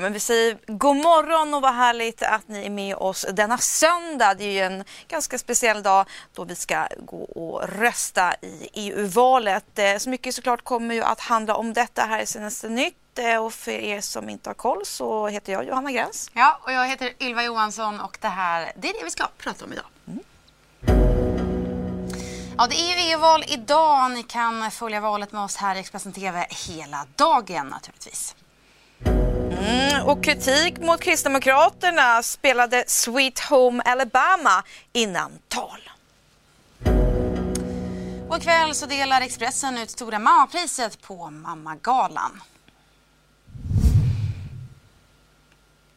Ja, men vi säger god morgon och vad härligt att ni är med oss denna söndag. Det är ju en ganska speciell dag då vi ska gå och rösta i EU-valet. Eh, så mycket såklart kommer ju att handla om detta här i Senaste Nytt. Eh, och för er som inte har koll så heter jag Johanna Gräns. Ja, och jag heter Ylva Johansson och det här det är det vi ska prata om idag. Mm. Ja, det är ju EU-val idag. Ni kan följa valet med oss här i Expressen TV hela dagen naturligtvis. Mm, och kritik mot Kristdemokraterna spelade Sweet Home Alabama innan tal. Och ikväll så delar Expressen ut Stora mammapriset på Mammagalan.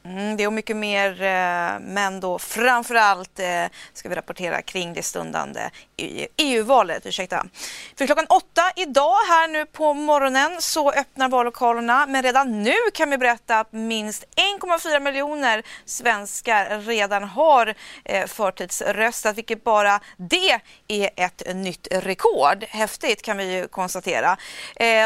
Mm, det och mycket mer, eh, men då framförallt allt ska vi rapportera kring det stundande EU-valet. E ursäkta. För klockan åtta idag här nu på morgonen så öppnar vallokalerna men redan nu kan vi berätta att minst 1,4 miljoner svenskar redan har eh, förtidsröstat vilket bara det är ett nytt rekord. Häftigt kan vi ju konstatera.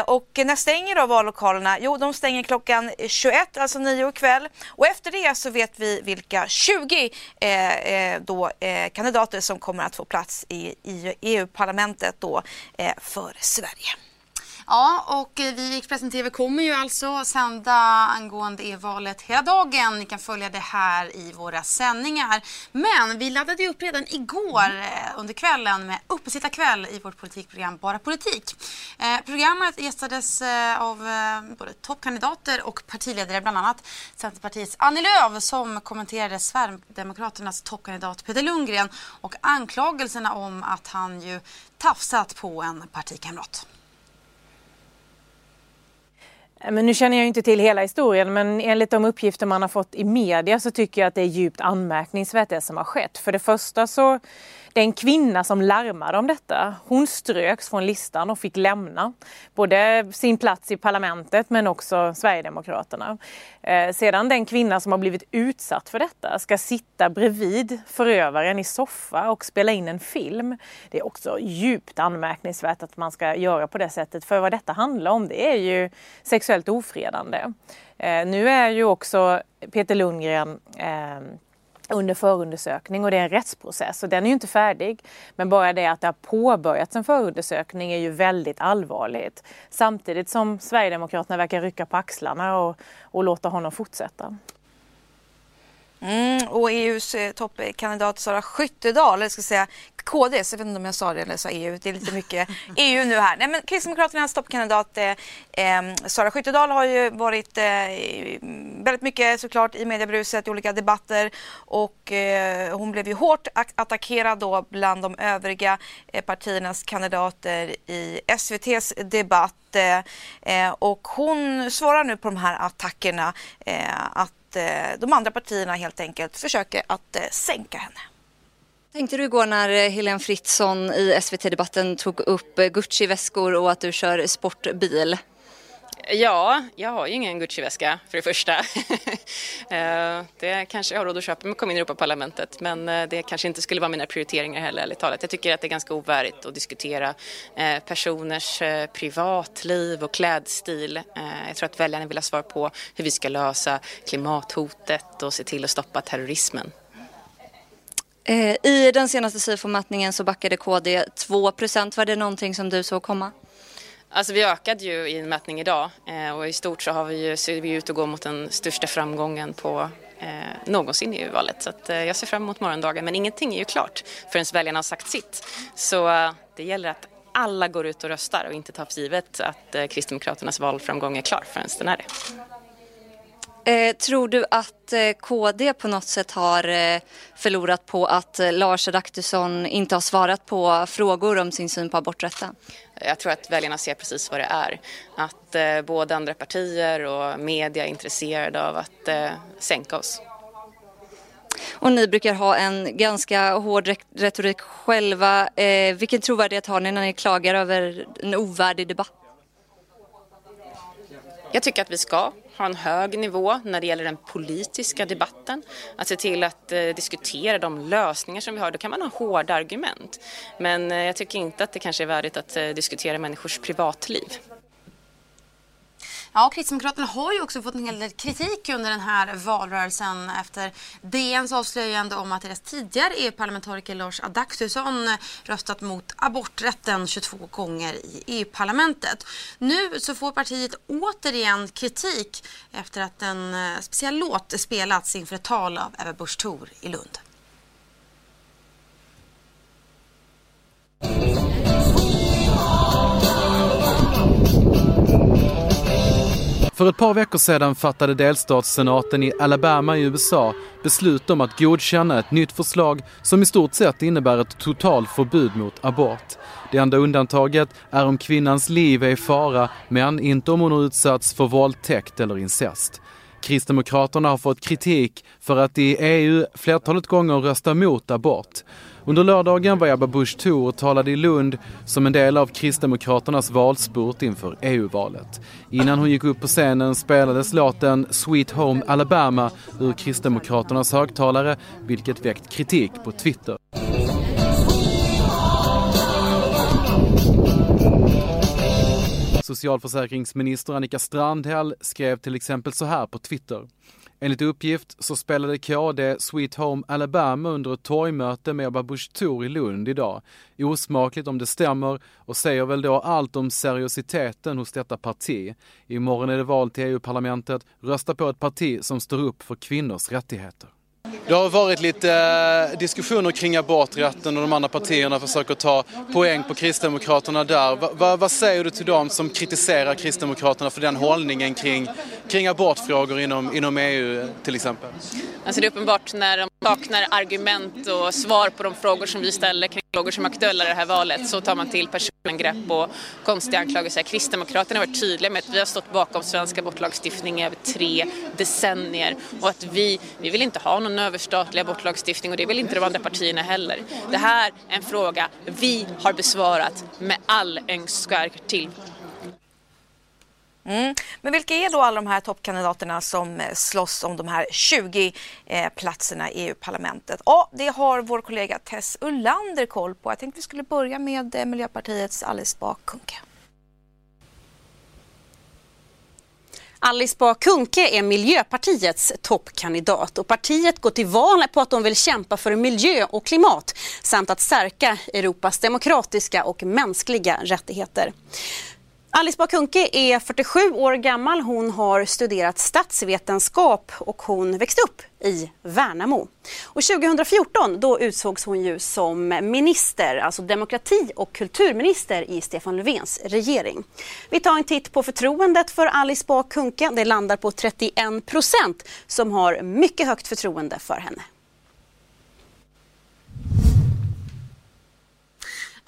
Och när stänger då vallokalerna? Jo, de stänger klockan 21, alltså 9 ikväll. Och efter det så vet vi vilka 20 eh, eh, då, eh, kandidater som kommer att få plats i, i EU-parlamentet då eh, för Sverige. Ja, och eh, vi i Expressen TV kommer ju alltså sända angående e-valet hela dagen. Ni kan följa det här i våra sändningar. Men vi laddade ju upp redan igår eh, under kvällen med uppesittarkväll i vårt politikprogram Bara politik. Eh, programmet gästades eh, av eh, både toppkandidater och partiledare, bland annat Centerpartiets Annie Lööf som kommenterade Sverigedemokraternas toppkandidat Peter Lundgren och anklagelserna om att han ju tafsat på en partikamrat. Eh, men nu känner jag inte till hela historien men enligt de uppgifter man har fått i media så tycker jag att det är djupt anmärkningsvärt det som har skett. För det första så det är en kvinna som larmade om detta. Hon ströks från listan och fick lämna både sin plats i parlamentet men också Sverigedemokraterna. Eh, sedan den kvinna som har blivit utsatt för detta ska sitta bredvid förövaren i soffa och spela in en film. Det är också djupt anmärkningsvärt att man ska göra på det sättet. För vad detta handlar om det är ju sexuellt ofredande. Eh, nu är ju också Peter Lundgren eh, under förundersökning och det är en rättsprocess och den är ju inte färdig. Men bara det att det har påbörjats en förundersökning är ju väldigt allvarligt. Samtidigt som Sverigedemokraterna verkar rycka på axlarna och, och låta honom fortsätta. Mm, och EUs eh, toppkandidat Sara Skyttedal, eller ska säga KDs, jag vet inte om jag sa det eller sa EU, det är lite mycket EU nu här. Nej, men Kristdemokraternas toppkandidat eh, eh, Sara Skyttedal har ju varit eh, väldigt mycket såklart i mediebruset i olika debatter och eh, hon blev ju hårt attackerad då bland de övriga eh, partiernas kandidater i SVTs debatt och hon svarar nu på de här attackerna att Eh, de andra partierna helt enkelt försöker att eh, sänka henne tänkte du igår när eh, Helene Fritzon i SVT-debatten tog upp Gucci-väskor och att du kör sportbil? Ja, jag har ju ingen Gucci-väska för det första. Eh, det kanske jag har råd att köpa om jag kommer in i Europaparlamentet men eh, det kanske inte skulle vara mina prioriteringar heller, ärligt talat. Jag tycker att det är ganska ovärdigt att diskutera eh, personers privatliv och klädstil. Jag tror att väljarna vill ha svar på hur vi ska lösa klimathotet och se till att stoppa terrorismen. I den senaste SIFO-mätningen så backade KD 2% Var det någonting som du såg komma? Alltså vi ökade ju i en mätning idag eh, och i stort så har vi ju, ser vi ut att gå mot den största framgången på eh, någonsin i EU-valet. Så att, eh, jag ser fram emot morgondagen men ingenting är ju klart förrän väljarna har sagt sitt. Så eh, det gäller att alla går ut och röstar och inte tar för givet att eh, Kristdemokraternas valframgång är klar förrän den är det. Eh, tror du att eh, KD på något sätt har eh, förlorat på att eh, Lars Adaktusson inte har svarat på frågor om sin syn på aborträtten? Jag tror att väljarna ser precis vad det är. Att eh, både andra partier och media är intresserade av att eh, sänka oss. Och ni brukar ha en ganska hård retorik själva. Vilken trovärdighet har ni när ni klagar över en ovärdig debatt? Jag tycker att vi ska ha en hög nivå när det gäller den politiska debatten. Att se till att eh, diskutera de lösningar som vi har. Då kan man ha hårda argument. Men eh, jag tycker inte att det kanske är värdigt att eh, diskutera människors privatliv. Ja, Kristdemokraterna har ju också fått en hel del kritik under den här valrörelsen efter DNs avslöjande om att deras tidigare EU-parlamentariker Lars Adaktusson röstat mot aborträtten 22 gånger i EU-parlamentet. Nu så får partiet återigen kritik efter att en eh, speciell låt spelats inför ett tal av Ebba Busch Thor i Lund. För ett par veckor sedan fattade delstatssenaten i Alabama i USA beslut om att godkänna ett nytt förslag som i stort sett innebär ett totalförbud mot abort. Det enda undantaget är om kvinnans liv är i fara men inte om hon har utsatts för våldtäkt eller incest. Kristdemokraterna har fått kritik för att i EU flertalet gånger rösta mot abort. Under lördagen var Ebba Busch Thor och talade i Lund som en del av Kristdemokraternas valspurt inför EU-valet. Innan hon gick upp på scenen spelades låten Sweet Home Alabama ur Kristdemokraternas högtalare, vilket väckt kritik på Twitter. Socialförsäkringsminister Annika Strandhäll skrev till exempel så här på Twitter. Enligt uppgift så spelade KD Sweet Home Alabama under ett torgmöte med Ebba Busch Thor i Lund idag. Osmakligt om det stämmer och säger väl då allt om seriositeten hos detta parti. Imorgon är det val till EU-parlamentet. Rösta på ett parti som står upp för kvinnors rättigheter. Det har varit lite eh, diskussioner kring aborträtten och de andra partierna försöker ta poäng på Kristdemokraterna där. Va, va, vad säger du till dem som kritiserar Kristdemokraterna för den hållningen kring, kring abortfrågor inom, inom EU till exempel? Alltså det är uppenbart när de saknar argument och svar på de frågor som vi ställer kring frågor som är aktuella i det här valet så tar man till personangrepp och konstiga anklagelser. Kristdemokraterna har varit tydliga med att vi har stått bakom svensk abortlagstiftning i över tre decennier och att vi, vi vill inte ha någon överstatlig abortlagstiftning och det vill inte de andra partierna heller. Det här är en fråga vi har besvarat med all önskvärd till Mm. Men vilka är då alla de här toppkandidaterna som eh, slåss om de här 20 eh, platserna i EU-parlamentet? Ja, det har vår kollega Tess Ullander koll på. Jag tänkte vi skulle börja med eh, Miljöpartiets Alice Bah Kuhnke. Alice Bah Kuhnke är Miljöpartiets toppkandidat och partiet går till val på att de vill kämpa för miljö och klimat samt att stärka Europas demokratiska och mänskliga rättigheter. Alice Bah Kuhnke är 47 år gammal. Hon har studerat statsvetenskap och hon växte upp i Värnamo. Och 2014 då utsågs hon ju som minister, alltså demokrati och kulturminister i Stefan Löfvens regering. Vi tar en titt på förtroendet för Alice Bah Kuhnke. Det landar på 31 procent som har mycket högt förtroende för henne.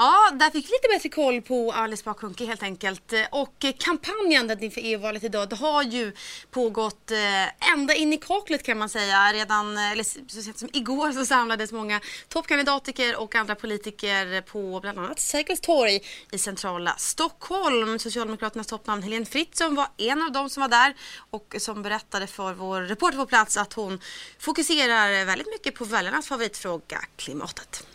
Ja, där fick vi lite bättre koll på Alice Bah Kuhnke helt enkelt. Och kampanjen inför EU-valet idag det har ju pågått eh, ända in i kaklet kan man säga. Redan eh, eller så sent som igår så samlades många toppkandidater och andra politiker på bland annat Sergels torg i centrala Stockholm. Socialdemokraternas toppnamn Helene Fritzon var en av dem som var där och som berättade för vår reporter på plats att hon fokuserar väldigt mycket på väljarnas favoritfråga, klimatet.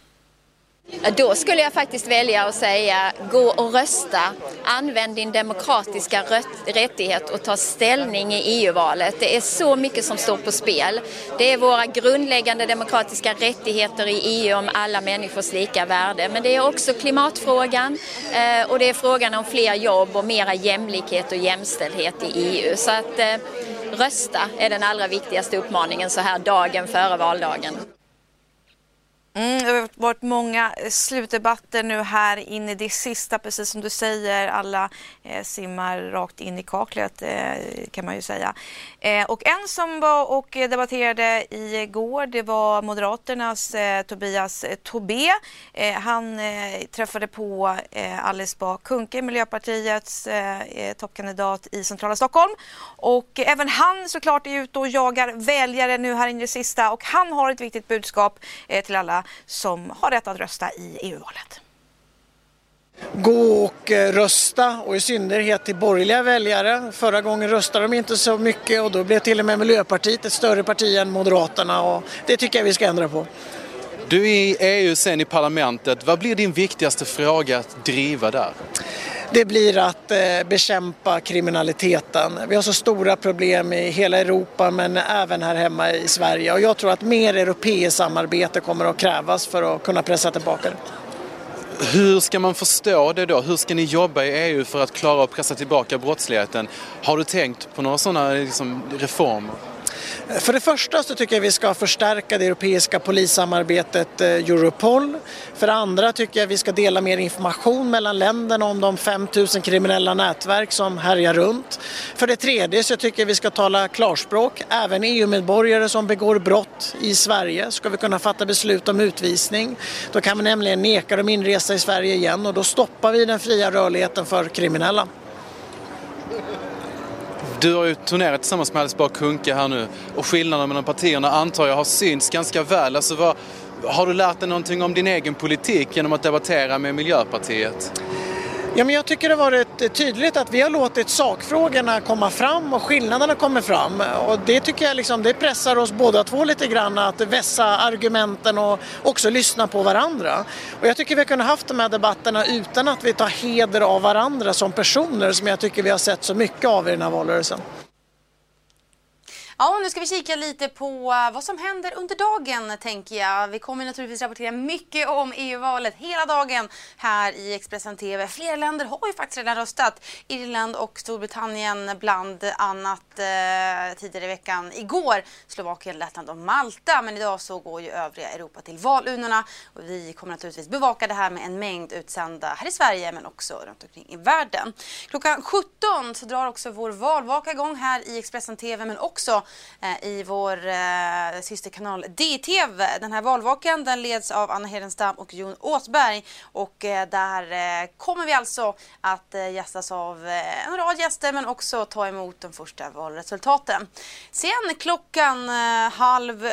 Då skulle jag faktiskt välja att säga gå och rösta. Använd din demokratiska rättighet och ta ställning i EU-valet. Det är så mycket som står på spel. Det är våra grundläggande demokratiska rättigheter i EU om alla människors lika värde. Men det är också klimatfrågan eh, och det är frågan om fler jobb och mera jämlikhet och jämställdhet i EU. Så att eh, rösta är den allra viktigaste uppmaningen så här dagen före valdagen. Mm, det har varit många eh, slutdebatter nu här in i det sista, precis som du säger. Alla eh, simmar rakt in i kaklet eh, kan man ju säga. Eh, och en som var och debatterade igår, det var Moderaternas eh, Tobias eh, Tobé. Eh, han eh, träffade på Alice Bah Kuhnke, Miljöpartiets toppkandidat i centrala Stockholm. Och även han såklart är ute och jagar väljare nu här in i det sista och han har ett viktigt budskap till alla som har rätt att rösta i EU-valet. Gå och eh, rösta och i synnerhet till borgerliga väljare. Förra gången röstade de inte så mycket och då blev till och med Miljöpartiet ett större parti än Moderaterna och det tycker jag vi ska ändra på. Du är i EU sen i parlamentet. Vad blir din viktigaste fråga att driva där? Det blir att eh, bekämpa kriminaliteten. Vi har så stora problem i hela Europa men även här hemma i Sverige och jag tror att mer europeiskt samarbete kommer att krävas för att kunna pressa tillbaka det. Hur ska man förstå det då? Hur ska ni jobba i EU för att klara att pressa tillbaka brottsligheten? Har du tänkt på några sådana liksom, reformer? För det första så tycker jag vi ska förstärka det europeiska polissamarbetet eh, Europol. För det andra tycker jag vi ska dela mer information mellan länderna om de 5000 kriminella nätverk som härjar runt. För det tredje så tycker jag vi ska tala klarspråk. Även EU-medborgare som begår brott i Sverige ska vi kunna fatta beslut om utvisning. Då kan vi nämligen neka dem inresa i Sverige igen och då stoppar vi den fria rörligheten för kriminella. Du har ju turnerat tillsammans med Alice Bah Kuhnke här nu och skillnaderna mellan partierna antar jag har synts ganska väl. Alltså vad, har du lärt dig någonting om din egen politik genom att debattera med Miljöpartiet? Ja, men jag tycker det har varit tydligt att vi har låtit sakfrågorna komma fram och skillnaderna kommer fram. Och det tycker jag liksom, det pressar oss båda två lite grann att vässa argumenten och också lyssna på varandra. Och jag tycker vi har kunnat haft de här debatterna utan att vi tar heder av varandra som personer som jag tycker vi har sett så mycket av i den här valrörelsen. Ja, nu ska vi kika lite på eh, vad som händer under dagen tänker jag. Vi kommer naturligtvis rapportera mycket om EU-valet hela dagen här i Expressen TV. Flera länder har ju faktiskt redan röstat. Irland och Storbritannien bland annat eh, tidigare i veckan. Igår Slovakien, Lettland och Malta. Men idag så går ju övriga Europa till valurnorna. Och vi kommer naturligtvis bevaka det här med en mängd utsända här i Sverige men också runt omkring i världen. Klockan 17 så drar också vår valvaka igång här i Expressen TV men också Eh, i vår eh, systerkanal DTV. Den här valvakan den leds av Anna Hedenstam och Jon Åsberg och eh, där eh, kommer vi alltså att eh, gästas av eh, en rad gäster men också ta emot de första valresultaten. Sen klockan eh, halv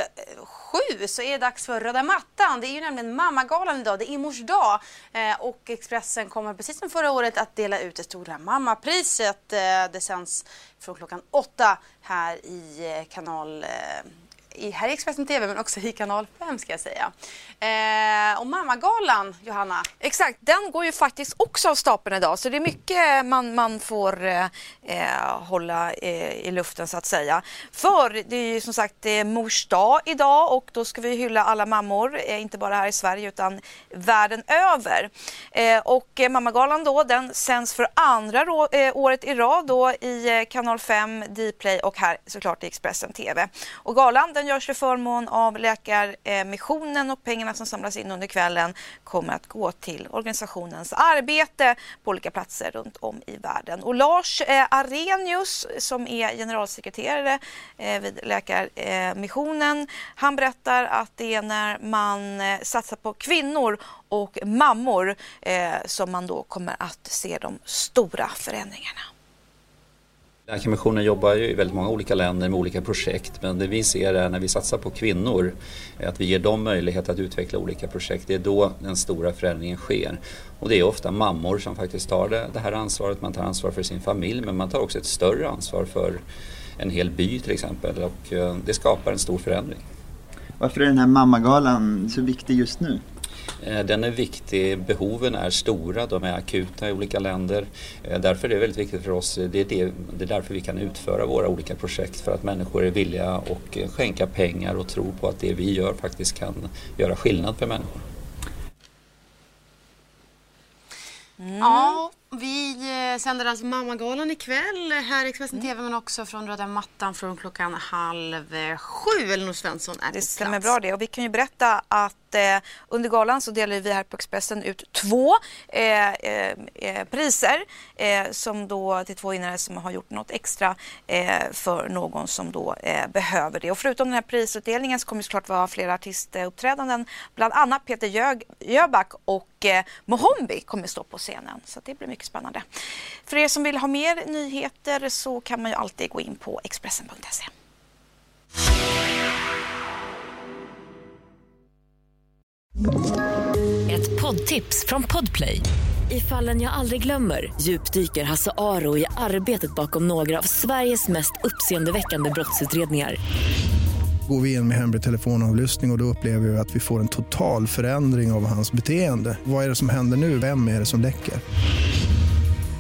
sju så är det dags för röda mattan. Det är ju nämligen mammagalan idag, det är mors dag eh, och Expressen kommer precis som förra året att dela ut det stora mammapriset. Eh, det sänds från klockan åtta här i eh, kanal eh, i, här i Expressen TV men också i kanal 5 ska jag säga. Eh, och Mammagalan, Johanna? Exakt, den går ju faktiskt också av stapeln idag så det är mycket man, man får eh, eh hålla eh, i luften så att säga. För det är ju som sagt eh, mors dag idag och då ska vi hylla alla mammor, eh, inte bara här i Sverige utan världen över. Eh, och eh, Mammagalan då, den sänds för andra rå, eh, året i rad då i eh, kanal 5, Dplay och här såklart i Expressen TV. Och galan podden görs till förmån av Läkarmissionen och pengarna som samlas in under kvällen kommer att gå till organisationens arbete på olika platser runt om i världen. Och Lars eh, Arrhenius som är generalsekreterare eh, vid Läkarmissionen, han berättar att det är när man eh, satsar på kvinnor och mammor som man då kommer att se de stora förändringarna. Läkarmissionen jobbar ju i väldigt många olika länder med olika projekt men det vi ser är när vi satsar på kvinnor, att vi ger dem möjlighet att utveckla olika projekt. Det är då den stora förändringen sker. Och det är ofta mammor som faktiskt tar det, det här ansvaret. Man tar ansvar för sin familj men man tar också ett större ansvar för en hel by till exempel och eh, det skapar en stor förändring. Varför är den här mammagalan så viktig just nu? Eh, den är viktig, behoven är stora, de är akuta i olika länder. Eh, därför är det väldigt viktigt för oss, det är, det, det är därför vi kan utföra våra olika projekt för att människor är villiga och eh, skänka pengar och tro på att det vi gör faktiskt kan göra skillnad för människor. Mm. Ja, vi eh, sänder alltså Mammagalan ikväll här i Expressen mm. TV men också från röda mattan från klockan halv sju. Elinor Svensson är Det stämmer bra det och vi kan ju berätta att eh, under galan så delar vi här på Expressen ut två eh, eh, eh priser eh, som då till två vinnare som har gjort något extra eh, för någon som då behöver det. Och förutom den här prisutdelningen så kommer det såklart vara flera artistuppträdanden. Bland annat Peter Jög, Jöback och eh, Mohombi kommer stå på scenen. Så det blir mycket spännande. För er som vill ha mer nyheter så kan man ju alltid gå in på Expressen.se. Ett poddtips från Podplay. I fallen jag aldrig glömmer djupdyker Hasse Aro i arbetet bakom några av Sveriges mest uppseendeväckande brottsutredningar. Går vi in med hemlig telefonavlyssning och, och då upplever vi att vi får en total förändring av hans beteende. Vad är det som händer nu? Vem är det som läcker?